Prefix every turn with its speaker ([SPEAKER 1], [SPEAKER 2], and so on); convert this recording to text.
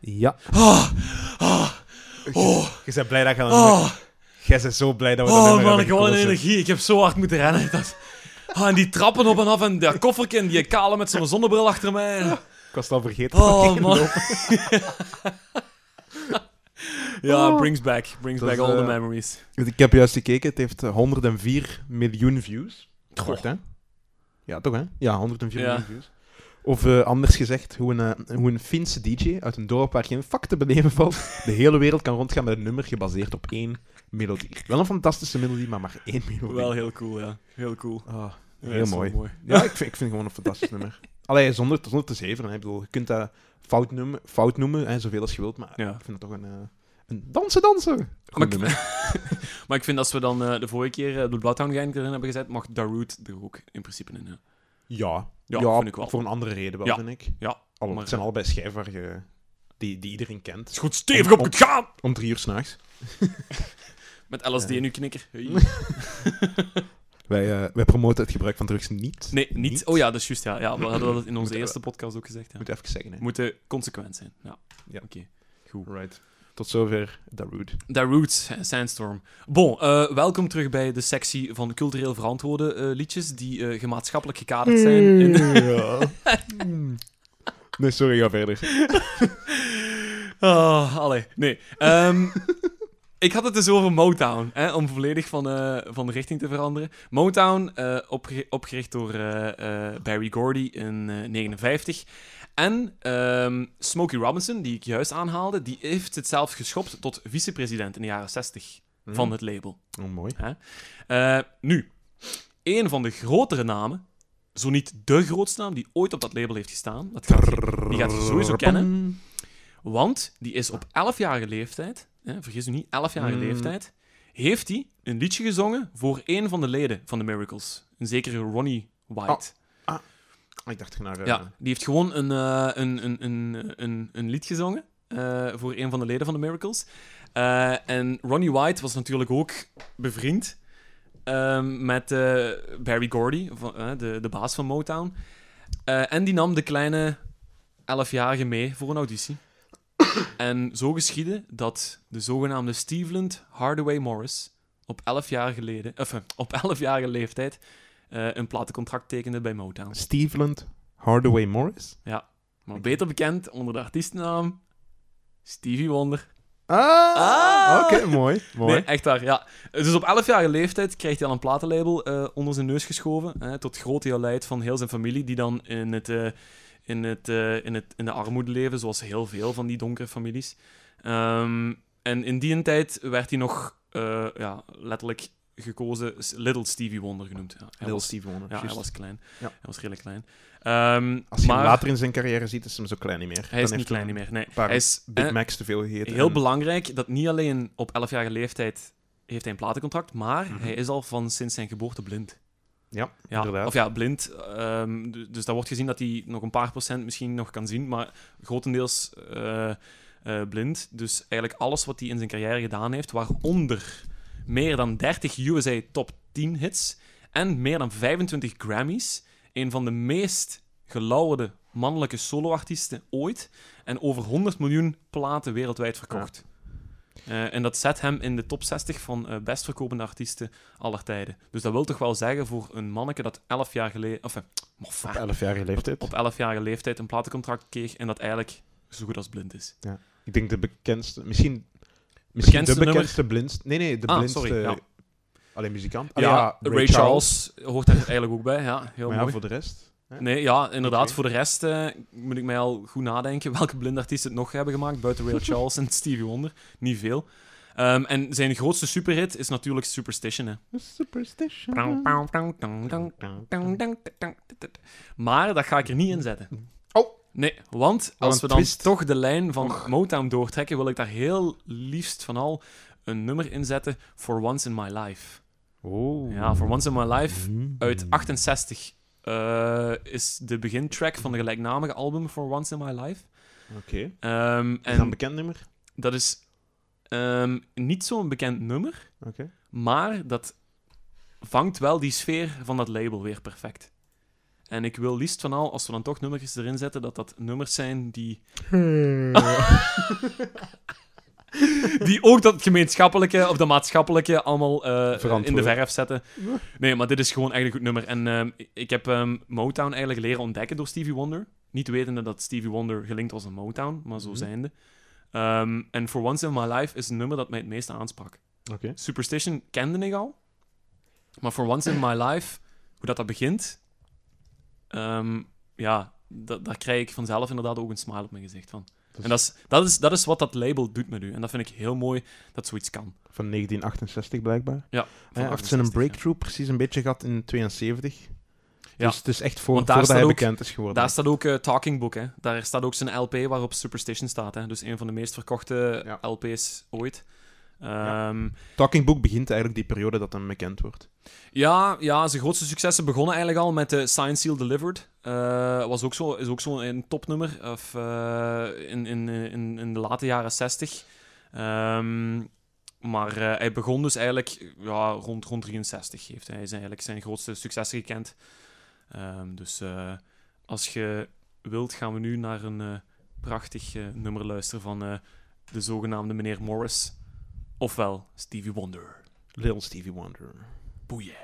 [SPEAKER 1] Ja.
[SPEAKER 2] Ah, ah, oh,
[SPEAKER 1] Je bent blij dat je dat
[SPEAKER 2] oh,
[SPEAKER 1] Jij bent zo blij dat we dat
[SPEAKER 2] oh man, gewoon energie. Ik heb zo hard moeten rennen. Dat... Ah, en die trappen op en af en dat koffertje en die kale met zo'n zonnebril achter mij.
[SPEAKER 1] Ik was het al vergeten.
[SPEAKER 2] Oh, man. Ja, brings back. Brings
[SPEAKER 1] Dat
[SPEAKER 2] back
[SPEAKER 1] is,
[SPEAKER 2] all the
[SPEAKER 1] eh,
[SPEAKER 2] memories.
[SPEAKER 1] Ik heb juist gekeken, het heeft eh, 104 miljoen views.
[SPEAKER 2] Goh.
[SPEAKER 1] Wacht, hè? Ja, toch, hè? Ja, 104
[SPEAKER 2] Ja.
[SPEAKER 1] miljoen views. Of eh, anders gezegd, hoe een, eh, hoe een Finse DJ uit een dorp waar geen vak te beleven valt, de hele wereld kan rondgaan met een nummer gebaseerd op één melodie. Wel een fantastische melodie, maar maar één melodie.
[SPEAKER 2] Wel heel cool, ja. Heel cool.
[SPEAKER 1] Ah,
[SPEAKER 2] Ja,
[SPEAKER 1] heel mooi. Ja, ik vind, ik vind het gewoon een fantastisch nummer. Allee, zonder, zonder te zeveren. Hè. Ik bedoel, je kunt dat fout noemen, fout noemen hè, zoveel als je wilt, maar
[SPEAKER 2] Ja.
[SPEAKER 1] ik vind het toch een, eh, een dansen, dansen. Goed
[SPEAKER 2] Maar. Maar ik vind als we dan de vorige keer de Bloodhound Gang erin hebben gezet, mag Darude er ook in principe in. Ja,
[SPEAKER 1] Ja,
[SPEAKER 2] Ja,
[SPEAKER 1] ja,
[SPEAKER 2] vind ik wel.
[SPEAKER 1] voor een andere reden wel,
[SPEAKER 2] Ja.
[SPEAKER 1] vind ik.
[SPEAKER 2] ja
[SPEAKER 1] Al,
[SPEAKER 2] Maar,
[SPEAKER 1] het zijn
[SPEAKER 2] eh,
[SPEAKER 1] allebei schijven waar je, die, die iedereen kent.
[SPEAKER 2] is goed stevig op het gaan!
[SPEAKER 1] Om drie uur s'nachts.
[SPEAKER 2] Met LSD uw knikker. Hey.
[SPEAKER 1] Wij, eh, wij promoten het gebruik van drugs niet.
[SPEAKER 2] Nee, niet. Oh ja, dat is juist. Ja. ja, we hadden dat in onze
[SPEAKER 1] we-
[SPEAKER 2] eerste podcast ook gezegd. Ja.
[SPEAKER 1] Moet even zeggen, hè.
[SPEAKER 2] Moeten consequent zijn. Ja,
[SPEAKER 1] Ja.
[SPEAKER 2] oké. Goed.
[SPEAKER 1] Right. Tot zover Darude.
[SPEAKER 2] Darude, eh, Sandstorm. Bon, eh, welkom terug bij de sectie van cultureel verantwoorde eh, liedjes die eh, gemaatschappelijk gekaderd zijn. In...
[SPEAKER 1] ja. nee, sorry, ga verder.
[SPEAKER 2] Ah, allee, nee. Ehm, ik had het dus over Motown, hè, om volledig van, eh, van de richting te veranderen. Motown, eh, opge- opgericht door eh, eh, Barry Gordy in 1959. En ehm, Smokey Robinson, die ik juist aanhaalde, die heeft het zelf geschopt tot vicepresident in de jaren 60 van het label.
[SPEAKER 1] Oh, mooi.
[SPEAKER 2] Eh, nu, een van de grotere namen, zo niet de grootste naam die ooit op dat label heeft gestaan, dat gaat die gaat je sowieso kennen. Want die is op 11-jarige leeftijd, hè, vergis u niet, 11-jarige
[SPEAKER 1] Mm.
[SPEAKER 2] leeftijd, heeft hij een liedje gezongen voor een van de leden van de Miracles. Een zekere Ronnie White.
[SPEAKER 1] Ik dacht naar... eh,
[SPEAKER 2] Ja, die heeft gewoon een, eh, een, een, een, een, een lied gezongen eh, voor een van de leden van de Miracles. En Ronnie White was natuurlijk ook bevriend ehm, met Barry Gordy, de, de baas van Motown. En die nam de kleine 11-jarige mee voor een auditie. en zo geschiedde dat de zogenaamde Steveland Hardaway Morris op 11-jarige, leden, of, eh, op 11-jarige leeftijd eh, een platencontract tekende bij Motown.
[SPEAKER 1] Steveland Hardaway Morris.
[SPEAKER 2] Maar beter bekend onder de artiestennaam Stevie Wonder.
[SPEAKER 1] Ah,
[SPEAKER 2] Ah.
[SPEAKER 1] oké, mooi. mooi.
[SPEAKER 2] Nee, echt waar, ja. Dus op 11-jarige leeftijd krijgt hij al een platenlabel eh, onder zijn neus geschoven. Hè, tot grote jolijt van heel zijn familie, die dan in, het, eh, in, het, in, het, in de armoede leven, zoals heel veel van die donkere families. Ehm, en in die tijd werd hij nog ja, letterlijk gekozen Little Stevie Wonder genoemd. Ja,
[SPEAKER 1] Little
[SPEAKER 2] was,
[SPEAKER 1] Stevie Wonder.
[SPEAKER 2] ja, hij was klein.
[SPEAKER 1] Ja.
[SPEAKER 2] Hij was redelijk klein. Ehm,
[SPEAKER 1] Als je
[SPEAKER 2] maar
[SPEAKER 1] hem later in zijn carrière ziet, is hij zo klein niet meer.
[SPEAKER 2] hij is niet klein niet meer. Nee. Hij is
[SPEAKER 1] Big
[SPEAKER 2] eh,
[SPEAKER 1] Macs te veel gegeten.
[SPEAKER 2] Heel
[SPEAKER 1] en-
[SPEAKER 2] belangrijk dat niet alleen op 11-jarige leeftijd heeft hij een platencontract, maar
[SPEAKER 1] Mhm.
[SPEAKER 2] hij is al van sinds zijn geboorte blind.
[SPEAKER 1] Ja,
[SPEAKER 2] Ja,
[SPEAKER 1] inderdaad.
[SPEAKER 2] of ja, blind. ehm, du- dus dat wordt gezien dat hij nog een paar procent misschien nog kan zien, maar grotendeels eh, eh, blind. Dus eigenlijk alles wat hij in zijn carrière gedaan heeft, waaronder meer dan 30 USA top 10 hits en meer dan 25 Grammys, een van de meest gelauwerde mannelijke soloartiesten ooit en over 100 miljoen platen wereldwijd verkocht. Eh, en dat zet hem in de top 60 van eh, best verkopende artiesten aller tijden. Dus dat wil toch wel zeggen voor een manneke dat 11 jaar geleden... Mof,
[SPEAKER 1] Op
[SPEAKER 2] ah,
[SPEAKER 1] 11-jarige leeftijd.
[SPEAKER 2] op 11-jarige leeftijd een platencontract kreeg en dat eigenlijk zo goed als blind is.
[SPEAKER 1] Ik denk de bekendste... Misschien, misschien de bekendste blindst... Nee, nee, de
[SPEAKER 2] Ah,
[SPEAKER 1] blindste...
[SPEAKER 2] sorry, ja.
[SPEAKER 1] Alleen muzikant.
[SPEAKER 2] Ja,
[SPEAKER 1] Allee, ja,
[SPEAKER 2] Ray, Charles. hoort daar eigenlijk ook bij. Ja, heel
[SPEAKER 1] Maar ja,
[SPEAKER 2] mooi.
[SPEAKER 1] voor de rest... hè?
[SPEAKER 2] Nee, ja, inderdaad. Voor de rest eh, moet ik mij al goed nadenken welke blindartiesten het nog hebben gemaakt, buiten Ray Charles en Stevie Wonder. Niet veel. Ehm, en zijn grootste superhit is natuurlijk Superstition. Hè.
[SPEAKER 1] Superstition.
[SPEAKER 2] Maar dat ga ik er niet in zetten. Nee, want als we dan
[SPEAKER 1] twist.
[SPEAKER 2] toch de lijn van
[SPEAKER 1] Och.
[SPEAKER 2] Motown doortrekken, wil ik daar heel liefst van al een nummer in zetten. For Once in My Life.
[SPEAKER 1] Oh.
[SPEAKER 2] Ja, For Once in My Life
[SPEAKER 1] Mm.
[SPEAKER 2] uit 68 eh, is de begintrack van de gelijknamige album For Once in My Life.
[SPEAKER 1] Oké.
[SPEAKER 2] Ehm,
[SPEAKER 1] Is dat
[SPEAKER 2] en
[SPEAKER 1] een bekend nummer?
[SPEAKER 2] dat is ehm, niet zo'n bekend nummer,
[SPEAKER 1] Oké.
[SPEAKER 2] maar dat vangt wel die sfeer van dat label weer perfect. En ik wil liefst van al, als we dan toch nummertjes erin zetten, dat dat nummers zijn die, die ook dat gemeenschappelijke of de maatschappelijke allemaal eh, in de verf zetten. Nee, maar dit is gewoon echt een goed nummer. En ehm, ik heb ehm, Motown eigenlijk leren ontdekken door Stevie Wonder. Niet wetende dat Stevie Wonder gelinkt was aan Motown, maar zo
[SPEAKER 1] Mhm.
[SPEAKER 2] zijnde. Ehm, en For Once in My Life is een nummer dat mij het meeste aansprak. Superstition kende ik al. Maar For Once in My Life, hoe dat, dat begint, ehm, ja, da- daar krijg ik vanzelf inderdaad ook een smile op mijn gezicht van.
[SPEAKER 1] Dat is
[SPEAKER 2] En dat is, dat, is, dat is wat dat label doet met u. En dat vind ik heel mooi dat zoiets kan.
[SPEAKER 1] Van 1968 blijkbaar.
[SPEAKER 2] Ja,
[SPEAKER 1] Hij heeft zijn een breakthrough precies een beetje gehad in 72.
[SPEAKER 2] Ja.
[SPEAKER 1] Dus het is echt voor, voordat hij
[SPEAKER 2] ook-
[SPEAKER 1] bekend is geworden.
[SPEAKER 2] Daar staat ook eh, Talking Book, hè. Daar staat ook zijn LP waarop Superstition staat, hè. Dus een van de meest verkochte
[SPEAKER 1] Ja.
[SPEAKER 2] LP's ooit.
[SPEAKER 1] Ja.
[SPEAKER 2] Ehm,
[SPEAKER 1] Talking Book begint eigenlijk die periode dat hem bekend wordt.
[SPEAKER 2] Ja, ja, zijn grootste successen begonnen eigenlijk al met de Science Seal Delivered. Eh, was ook zo, is ook zo een topnummer of, eh, in, in, in, in de late jaren 60. Ehm, maar eh, hij begon dus eigenlijk ja, rond, rond 63. Heeft hij zijn, eigenlijk zijn grootste successen gekend. Ehm, dus eh, als je wilt, gaan we nu naar een prachtig nummer luisteren van eh, de zogenaamde meneer Morris. Ofwel Stevie Wonder.
[SPEAKER 1] Little Stevie Wonder.
[SPEAKER 2] Boeien.